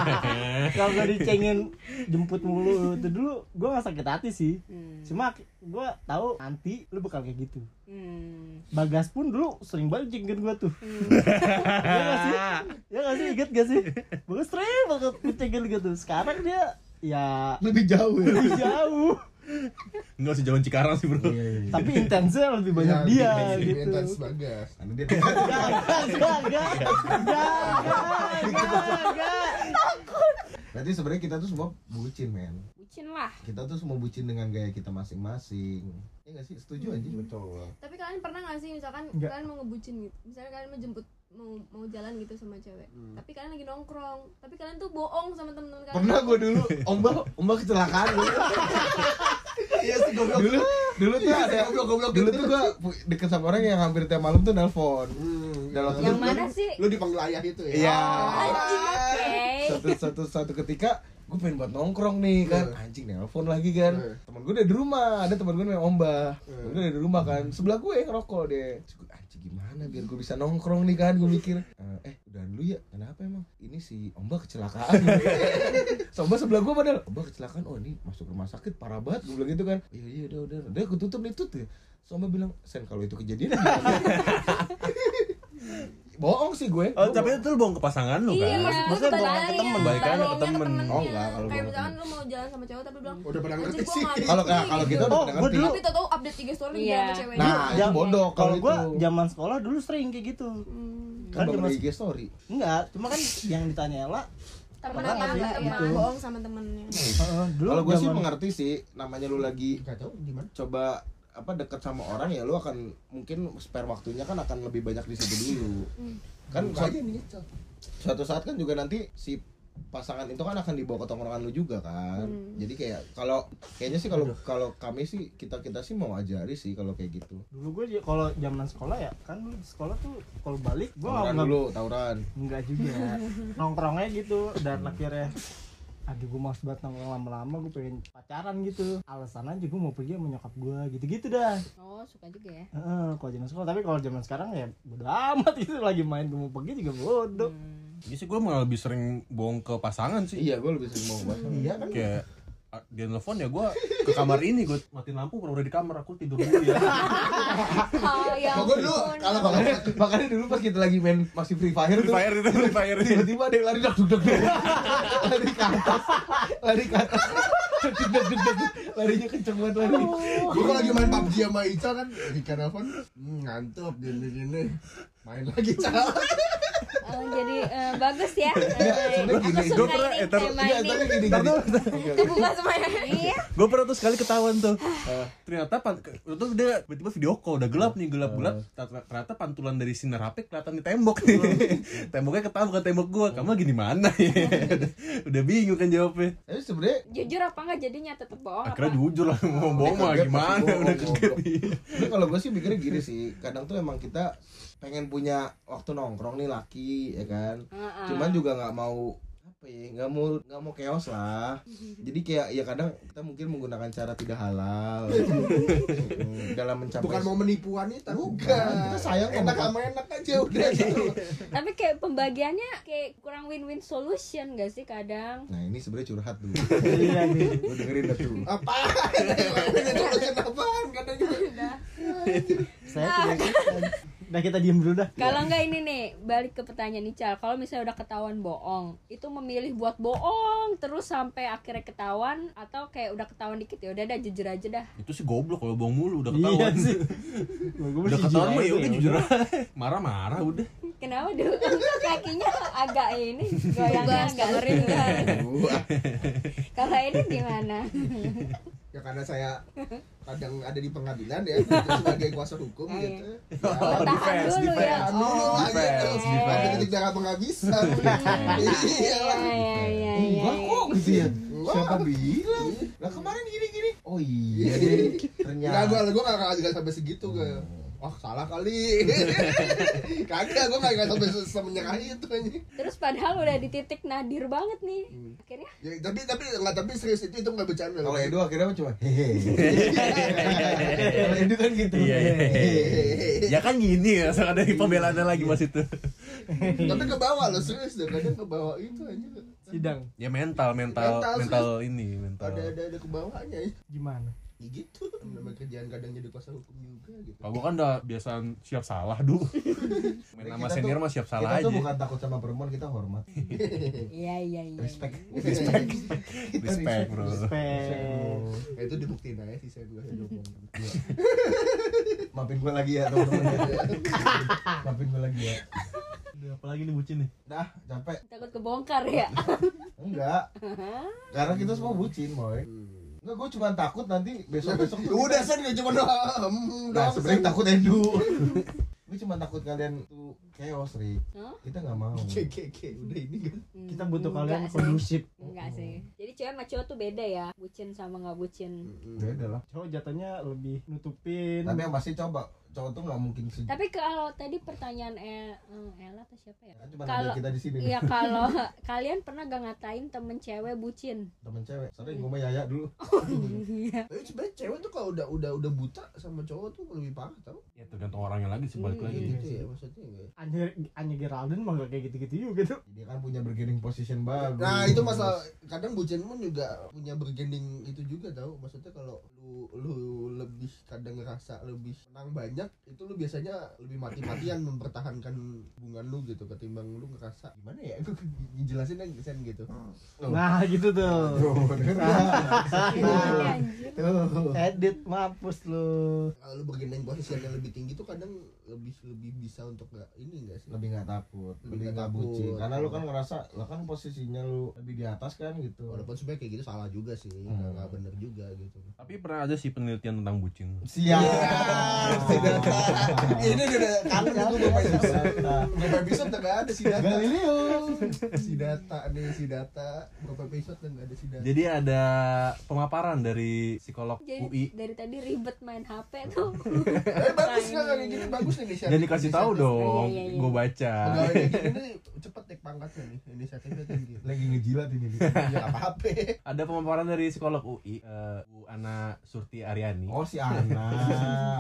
[laughs] Kalau gue dicengin jemput mulu itu dulu gue gak sakit hati sih. Hmm. Cuma gue tahu nanti lu bakal kayak gitu. Hmm. Bagas pun dulu sering banget cengin gue tuh. [laughs] ya gak sih? Ya gak sih? Ingat gak sih? Bagas sering banget cengin gitu. Sekarang dia ya lebih jauh ya lebih jauh. Enggak usah jalan Cikarang sih, Bro. Tapi intensnya lebih banyak Ya, dia lebih gitu. intens bagas karena dia [laughs] Gak, gak, gak, gak, gak, gak, gak. berarti sebenarnya kita tuh semua bucin men Bucin lah. kita tuh semua bucin dengan gaya kita masing-masing ya nggak sih setuju aja betul tapi kalian pernah gak sih misalkan Enggak. kalian mau ngebucin gitu misalnya kalian mau jemput mau mau jalan gitu sama cewek. Tapi kalian lagi nongkrong. Tapi kalian tuh bohong sama temen-temen kalian. Pernah gue dulu ombak ombak kecelakaan. Iya sih goblok. Dulu dulu tuh Iya, ada goblok, goblok. dulu tuh gue deket sama orang yang hampir tiap malam tuh nelpon. Hmm, Dalam Yang lu- mana lu- sih? lu dipanggil ayah itu ya? Iya. Oke. satu satu satu ketika gue pengen buat nongkrong nih kan. Iya. anjing nelpon lagi kan. Iya. temen gue udah di rumah. Ada temen gue namanya Ombah Iya. temen gue udah di rumah kan. Sebelah gue ngerokok deh gimana biar gue bisa nongkrong nih kan? Gue mikir "Eh, udah dulu ya kenapa emang? Ini si Ombah kecelakaan. [laughs] So, Ombah sebelah gue padahal Ombah kecelakaan? Oh ini masuk rumah sakit parah banget gue bilang gitu kan. Iya iya udah udah udah. Gue tutup nih tutup ya. So Ombah bilang sen kalau itu kejadian gimana?" [laughs] bohong sih gue Oh, tapi bohong. itu lu bohong ke pasangan lu Iya, kan? maksud gue Maksudnya bohong ke temen, balikannya ke temen. Oh, enggak, kalau kayak misalkan lu mau jalan sama cewek tapi bilang udah pada "Anjir, ngerti sih kalau bisa kalau nih." kita udah Oh, pada gua ngerti dulu- tapi tau tau update IG story Iya. sama ceweknya Nah, itu Jam- bodoh Kalau gue itu. zaman sekolah dulu sering kayak gitu. Hmm. kan zaman IG story enggak, cuma kan yang ditanya Ella pernah Pernah sih, teman gitu. bohong sama temennya Heeh, dulu Kalau gue sih mengerti sih, namanya lu lagi tahu coba apa dekat sama orang ya lu akan mungkin spare waktunya kan akan lebih banyak di situ dulu. Kan Buka suatu, suatu saat kan juga nanti si pasangan itu kan akan dibawa ke tongkrongan lu juga kan. Jadi kayak kalau kayaknya sih kalau kalau kami sih kita kita sih mau ajari sih kalau kayak gitu. dulu gue kalau zaman sekolah ya kan dulu sekolah tuh kalau balik gue nggak dulu, tawuran. enggak juga [laughs] nongkrongnya gitu dan akhirnya aduh gue males banget nongkrong lama-lama gue pengen pacaran gitu. Alasan aja gue mau pergi sama nyokap gue gitu-gitu dah. Oh, suka juga ya. Heeh, kalau zaman sekolah. Tapi kalau zaman sekarang ya bodo amat [laughs] itu lagi main gue mau pergi juga bodoh. Jadi sih gue malah lebih sering bohong ke pasangan sih. Iya, gue lebih sering mau bahas. iya kan? Kayak dia telepon ya gue ke kamar ini gue matiin lampu kalau udah di kamar aku tidur dulu ya. Oh, ya kalau gue dulu kalau kalau Makanya dulu pas kita lagi main masih Free Fire Free tuh Fire itu Free Fire itu. tiba-tiba ada yang lari dak duk duk duk. lari ke atas lari ke atas. Larinya kenceng banget lari. Gue kalau lagi main PUBG sama Ica kan Rika nelfon hmm, ngantuk gini gini. Main lagi Cal eh, jadi eh, bagus ya. [laughs] Aku gini, suka gua pernah- ini eh, tema Enggak, ini. tapi gini. Ntar gini. dulu. [laughs] Kebuka semuanya. Iya. [laughs] gue pernah tuh sekali ketahuan tuh. Ternyata pan itu dia tiba-tiba video call udah gelap nih gelap gelap. Ternyata pantulan dari sinar HP kelihatan di tembok nih. Temboknya ketahuan bukan tembok gua. Kamu lagi di mana ya? Udah, udah bingung kan jawabnya. Tapi sebenarnya Jujur apa enggak jadinya? Tetap bohong akhirnya jujur lah mau bohong. Mah gimana? Udah kaget Tapi kalau gue sih mikirnya gini sih, kadang tuh emang kita pengen punya waktu nongkrong nih laki, ya kan. Heeh. Cuman juga nggak mau apa ya, nggak mau nggak mau chaos lah. [laughs] Jadi kayak ya kadang kita mungkin menggunakan cara tidak halal [laughs] Hmm, dalam mencapai. bukan mau menipu wanita Bukan, bukan kita sayang enak sama- sama enak aja udah gitu [laughs] Tapi kayak pembagiannya kayak kurang win-win solution gak sih kadang? Nah ini sebenarnya curhat dulu. iya nih Lu dengerin dah tuh. apa ini solution apaan katanya saya tidak Udah kita diem dulu dah. Kalau enggak ini nih, balik ke pertanyaan Ical. Kalau misalnya udah ketahuan bohong, itu memilih buat bohong terus sampai akhirnya ketahuan atau kayak udah ketahuan dikit ya udah dah jujur aja dah. itu sih goblok kalau bohong mulu udah Iya ketahuan. [laughs] sih. Udah ketahuan mah ya udah jujur aja. Marah-marah udah. Kenapa dulu kakinya agak ini goyangnya agak ngeri [laughs] Kalau ini gimana? [laughs] ya karena saya [laughs] kadang ada di pengadilan ya [laughs] sebagai kuasa hukum Iya. gitu Bertahan defense, dulu ya. defense. Anu lah gitu defense, Sampai defense. titik darah penghabisan [laughs] Iya iya iya iya enggak kok gitu ya. Siapa bilang? Lah kemarin gini-gini. Oh iya deh. Enggak, Ternyata. gue gue gak, gak sampai segitu gue Wah salah kali. [laughs] Kagak, gue gak, gak sampai se- semenyerah itu anjing. Terus padahal udah di titik nadir banget nih. Akhirnya? Ya, Tapi, tapi, enggak, tapi serius itu, itu gak bercanda Kalau Edo akhirnya cuma hehe. Kalau Edo kan gitu. Iya, iya, ya kan gini ya sekarang dari pembelaannya lagi mas itu. Tapi ke bawah loh, serius deh. Kadang ke bawah itu aja Sidang. Ya mental mental Mental, mental, ini mental. Ada, ada, ada ke bawahnya ya Gimana? Ya gitu, namanya kerjaan kadang jadi kuasa hukum juga gitu kalau gua kan udah biasa siap salah dulu [laughs] main Kita senior mah siap salah kita aja tuh bukan takut sama perempuan, kita hormat. [laughs] iya iya iya. Respect. respect [laughs] respect bro Respect Ya, itu dibuktiin aja sih saya gue ngomong Maafin gue lagi ya teman-teman. Maafin gue lagi ya. Udah, apalagi nih bucin nih Dah, capek. Takut kebongkar ya. Enggak. Karena kita semua bucin, boy. Enggak, gue cuma takut nanti besok-besok Udah sen gak cuma doang Nah, doang, sebenarnya Sen. takut Edu. [laughs] Gue cuma takut kalian tuh chaos, Rik. Hah? Kita nggak mau. Oke, oke, oke, udah ini kan Kita butuh Enggak kalian kondusif Enggak sih. Jadi cewek sama cowok tuh beda ya. Bucin sama nggak bucin. Beda lah. Cowok jatuhnya lebih nutupin Tapi yang pasti coba, cowok tuh nggak mungkin sih. Tapi kalau tadi pertanyaan eh, eh, Ella atau siapa ya? Kan cuma Kalau- kita di sini. Iya [laughs] kalau kalian pernah gak ngatain temen cewek bucin? Temen cewek. Sering gue sama Yaya dulu. Iya. Tapi sebenarnya cewek tuh kalau udah udah udah buta sama cowok tuh lebih parah tau ya tergantung orangnya lagi sih balik Hmm. lagi gitu ya maksudnya Anya Anya Geraldine mah gak kayak gitu-gitu juga tuh Dia kan punya bargaining position bagus. Nah itu masalah kadang bucin pun juga punya bergending itu juga tau Maksudnya kalau lu lu lebih kadang ngerasa lebih menang banyak itu lu biasanya lebih mati-matian mempertahankan hubungan lu gitu ketimbang lu ngerasa gimana ya gue ngejelasin aja sen gitu Nah gitu tuh? Iya. Edit mampus lu kalau lu bergending posisi yang lebih tinggi tuh kadang lebih lebih bisa untuk nggak ini enggak sih? Lebih nggak takut Lebih lebih nggak bucin. Karena lu kan ngerasa lo kan posisinya lu lebih di atas kan gitu. Walaupun sebenarnya kayak gitu salah juga sih nggak Hmm. nggak bener juga gitu. Tapi pernah ada sih penelitian tentang bucin? Siap. Ini udah kangen itu bapak episode Data. bapak episode udah nggak ada si data? Galileo si data nih si data. Bapak episode udah nggak ada si data? Jadi ada pemaparan dari psikolog Jadi UI dari tadi ribet main HP tuh. eh bagus nggak? Kayak gini bagus dan dikasih tahu dong Iya, iya, iya. gue baca pegawai gini [laughs] nih cepet naik pangkatnya nih inisiatifnya tinggi lagi ngejilat ini nih. ya apa apa ada pemaparan dari psikolog UI eh, Bu Ana Surti Aryani oh si Ana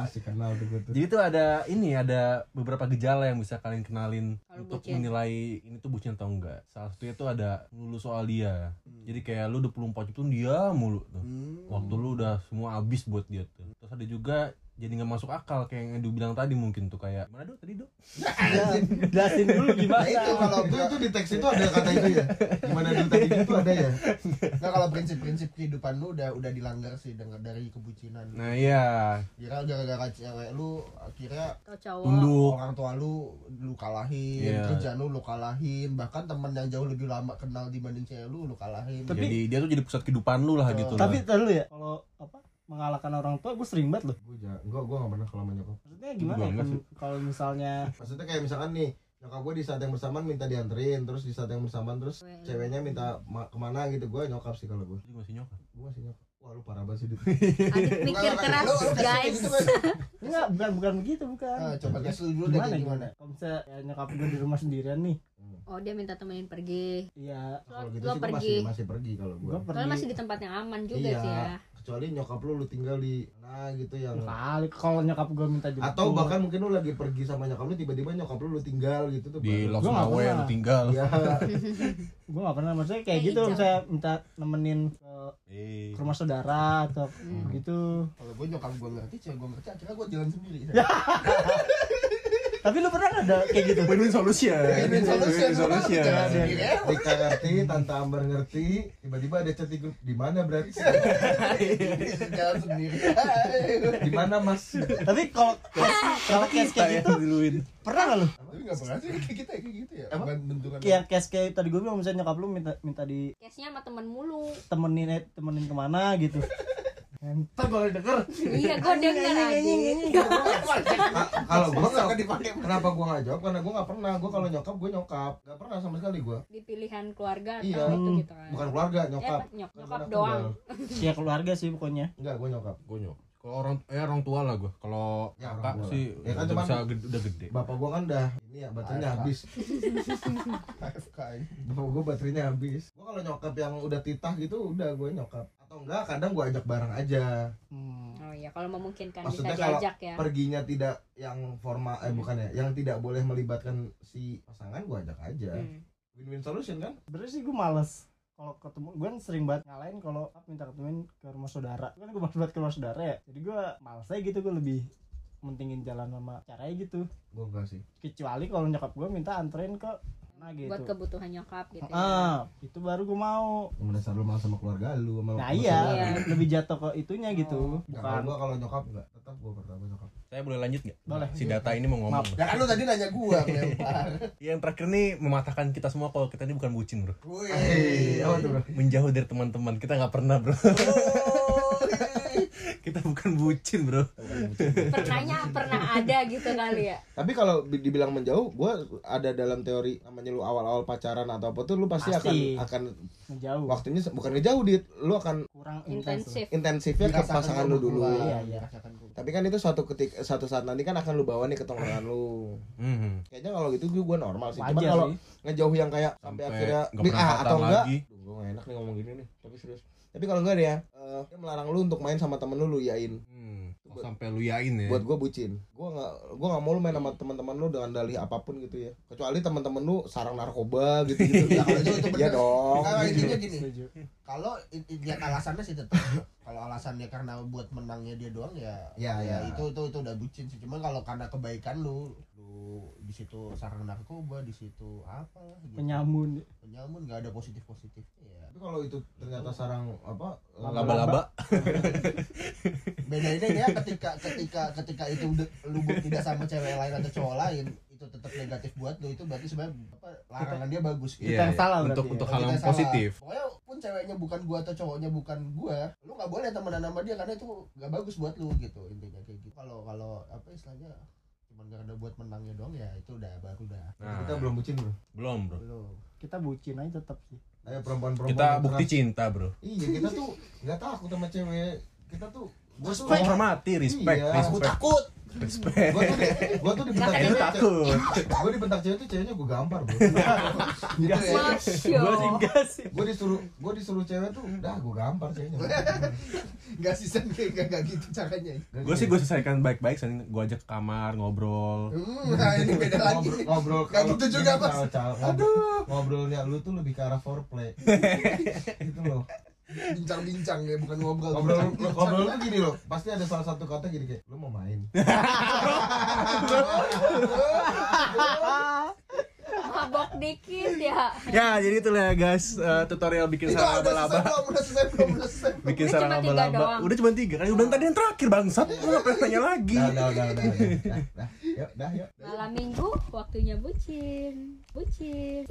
si kenal tuh gue tuh Jadi tuh ada ini ada beberapa gejala yang bisa kalian kenalin Kalau untuk bucin. menilai ini tuh bucin atau enggak. Salah satunya tuh ada melulu soal dia. Jadi kayak lu 24 itu dia mulu tuh. Waktu lu udah semua habis buat dia tuh. Terus ada juga jadi nggak masuk akal kayak yang Edu bilang tadi mungkin tuh kayak mana dok tadi dok [laughs] Jelasin dulu nah itu gimana kalau itu itu di teks itu ada kata itu ya. Gimana dulu tadi itu ada ya. Nggak kalau prinsip-prinsip kehidupan lu udah udah dilanggar sih dengan dari kebucinan. Nah iya, kira gara-gara cewek lu akhirnya tunduk. orang tua lu lu kalahin Iya. kerjaan lu lu kalahin bahkan teman yang jauh lebih lama kenal dibanding cewek lu lu kalahin. Tapi- Jadi dia tuh jadi pusat kehidupan lu lah gitu tapi lah. lu ya kalau apa mengalahkan orang tua gue sering banget loh. Gue enggak gue gak pernah kalau sama nyokap. Maksudnya gimana Gua ya, kan kalau misalnya maksudnya kayak misalkan nih nyokap gue di saat yang bersamaan minta dianterin terus di saat yang bersamaan terus Cewek lu. ceweknya minta ma- ke mana gitu gue nyokap sih kalau gue Jadi masih nyokap. gue masih nyokap. Wah lu parah banget sih Dit. Adit mikir keras lu- guys. gitu enggak bukan bukan begitu bukan. Ah, coba kasih dulu deh gimana kayak gimana gimana? Kalau misalnya ya, nyokap gue di rumah sendirian nih. Oh dia minta temenin pergi. Iya. Kalau gitu sih gue pergi. masih masih pergi kalau gue gue Soalnya pergi masih di tempat yang aman juga Iya. sih ya kecuali nyokap lu lu tinggal di mana gitu yang kali kalau nyokap gue minta jemput atau bahkan mungkin lu lagi pergi sama nyokap lu tiba-tiba nyokap lu lu tinggal gitu tuh Di Gua nggak Nawe pernah. lu tinggal. Iya. [laughs] gue gak pernah maksudnya kayak gitu saya minta nemenin ke, Eh. ke rumah saudara atau Hmm. gitu kalau gue nyokap gue ngerti cewek gue ngerti akhirnya gue jalan sendiri [laughs] tapi lu pernah ada kayak gitu Win-win solution. Win-win solution. Solution. Sendiri ya. Rika ngerti, Tante Ambar ngerti, tiba-tiba ada chat di grup di mana berarti? [laughs] jalan sendiri Di mana Mas? tapi kalau kalau case kayak gitu diluin. pernah nggak lu tapi nggak pernah sih kayak kita kayak gitu ya Apa? Bentukan kayak case kayak tadi gue bilang misalnya nyokap lu minta minta Case-nya sama temen mulu ditemenin eh, temenin ke mana gitu [laughs] Entar gue denger Iya gue denger anjing Ka- Kalau gua Sangat nggak, dipakai. kenapa gua nggak jawab? Karena gua nggak pernah. Gua kalau nyokap, gua nyokap. Nggak pernah sama sekali gua. Di pilihan keluarga atau Iya. itu gitu kan Bukan keluarga, nyokap. Eh, nyok- nyokap doang. tunggal. [laughs] ya keluarga sih pokoknya Enggak, gua nyokap. Gue nyok. Kalau orang eh orang tua lah gue. Kalau Ya, kakak sih Ya kan cuman- bisa gede, udah gede. Bapak gua kan udah ini ya baterainya habis. AFK [laughs] [laughs] Bapak gua baterainya habis. Gua kalau nyokap yang udah titah gitu udah gue nyokap. Atau enggak kadang gua ajak bareng aja. hmm. Oh iya kalau memungkinkan Maksudnya bisa kalau diajak ya perginya tidak yang formal eh bukan ya, yang tidak boleh melibatkan si pasangan gua ajak aja. Hmm. Win-win solution kan? sebenarnya sih gue males kalau ketemu gue kan sering banget ngalahin kalau minta ketemuin ke rumah saudara kan gue banget ke rumah saudara ya jadi gue males aja gitu gue lebih mentingin jalan sama caranya gitu Gua enggak sih. kecuali kalau nyokap gue minta anterin ke mana gitu buat kebutuhan nyokap gitu ya. ah itu baru gue mau Yang mendasar lu malah sama keluarga lu sama nah iya. Iya. lebih jatuh ke itunya gitu Enggak, kalau bukan gua kalau nyokap enggak, tetap gua pertama nyokap. Saya boleh lanjut nggak? Boleh. Si data ini mau ngomong. Maaf. ya kan lu tadi nanya gua melempar [laughs] Yang terakhir nih mematahkan kita semua kalau kita ini bukan bucin bro. Wih. Hei, apa tuh bro? Menjauh dari teman-teman kita nggak pernah bro. Kita bukan bucin bro. pernahnya pernah ada gitu kali ya Tapi kalau bi- dibilang menjauh, gua ada dalam teori namanya lu awal-awal pacaran atau apa tuh lu pasti, Pasti. akan akan menjauh waktunya bukan ngejauh dit, lu akan kurang intensif intensifnya ke pasangan lu dulu. Iya, iya. Tapi kan itu suatu ketik satu saat nanti kan akan lu bawa nih ke tongkrongan lu. Hmm. Kayaknya kalau gitu gue normal sih. Cuman Wajar kalau ngejauh yang kayak sampai, Sampai akhirnya ah, atau enggak, gue gak enak nih ngomong gini nih, tapi serius. Tapi kalau enggak ya, eh, dia melarang lu untuk main sama temen lu lu yain. Hmm. Oh, sampai lu yain ya. buat gue bucin gue nggak gue nggak mau lu main sama teman-teman lu dengan dalih apa pun gitu ya kecuali teman-teman lu sarang narkoba gitu gitu [laughs] Ya, kalau itu, itu ya bener. dong Kalau gitu. intinya gini, kalau i- lihat alasannya sih tetap kalau alasannya karena buat menangnya dia doang ya Ya, ya. itu itu itu udah bucin sih cuman kalau karena kebaikan lu di situ sarang narkoba di situ apa gitu. penyamun penyamun nggak ada positif positifnya ya tapi kalau itu ternyata sarang apa Laba-laba. beda ini ya ketika ketika ketika itu udah- lu bu- tidak sama cewek lain atau cowok lain itu tetap negatif buat lu itu berarti sebenarnya apa larangan dia bagus gitu. Kita yang salah Untuk berarti untuk Kalau hal yang salah. positif. Pokoknya pun ceweknya bukan gua atau cowoknya bukan gua, lu nggak boleh temenan sama dia karena itu nggak bagus buat lu gitu intinya kayak gitu. Kalau kalau apa istilahnya cuman karena buat menangnya doang ya itu udah baru dah. Nah, kita belum bucin bro belum bro. Belum. kita bucin aja tetap sih ayo perempuan-perempuan Kita bukti keras. cinta bro. iya kita tuh nggak takut sama cewek kita tuh gue tuh Menghormati, respect, Iya. Aku respect, takut. Respect. gue tuh gue tuh dibentak cewek takut. gue dibentak cewek tuh ceweknya gue gampar bro. Enggak sih. Masya gue sih enggak sih. Gue disuruh gue disuruh cewek tuh dah gue gampar ceweknya. Gak sih Sen. Kayak gak, gitu caranya. Gue sih gue selesaikan baik-baik, sering gue ajak ke kamar ngobrol. Hmm, nah ini beda lagi. ngobrol Gak kalau- gitu juga, Cal, ngobrol- ngobrolnya lu tuh lebih ke arah foreplay. [laughs] Gitu loh Bincang-bincang ya, bukan ngobrol. ngobrol ngobrol tuh gini loh pasti ada salah satu kata gini kayak lu mau main [laughs] mabok dikit ya Ya, jadi itulah ya guys, eh, tutorial bikin sarang udah selesai laba-laba. belum, udah selesai belum, udah selesai belum. Bikin Udah sarang laba-laba. Udah cuma tiga kan? Udah tadi yang terakhir bangsat. Lu ngapain nanya lagi? Udah, udah, udah, udah, udah, yuk, dah, yuk. malam minggu waktunya bucin bucin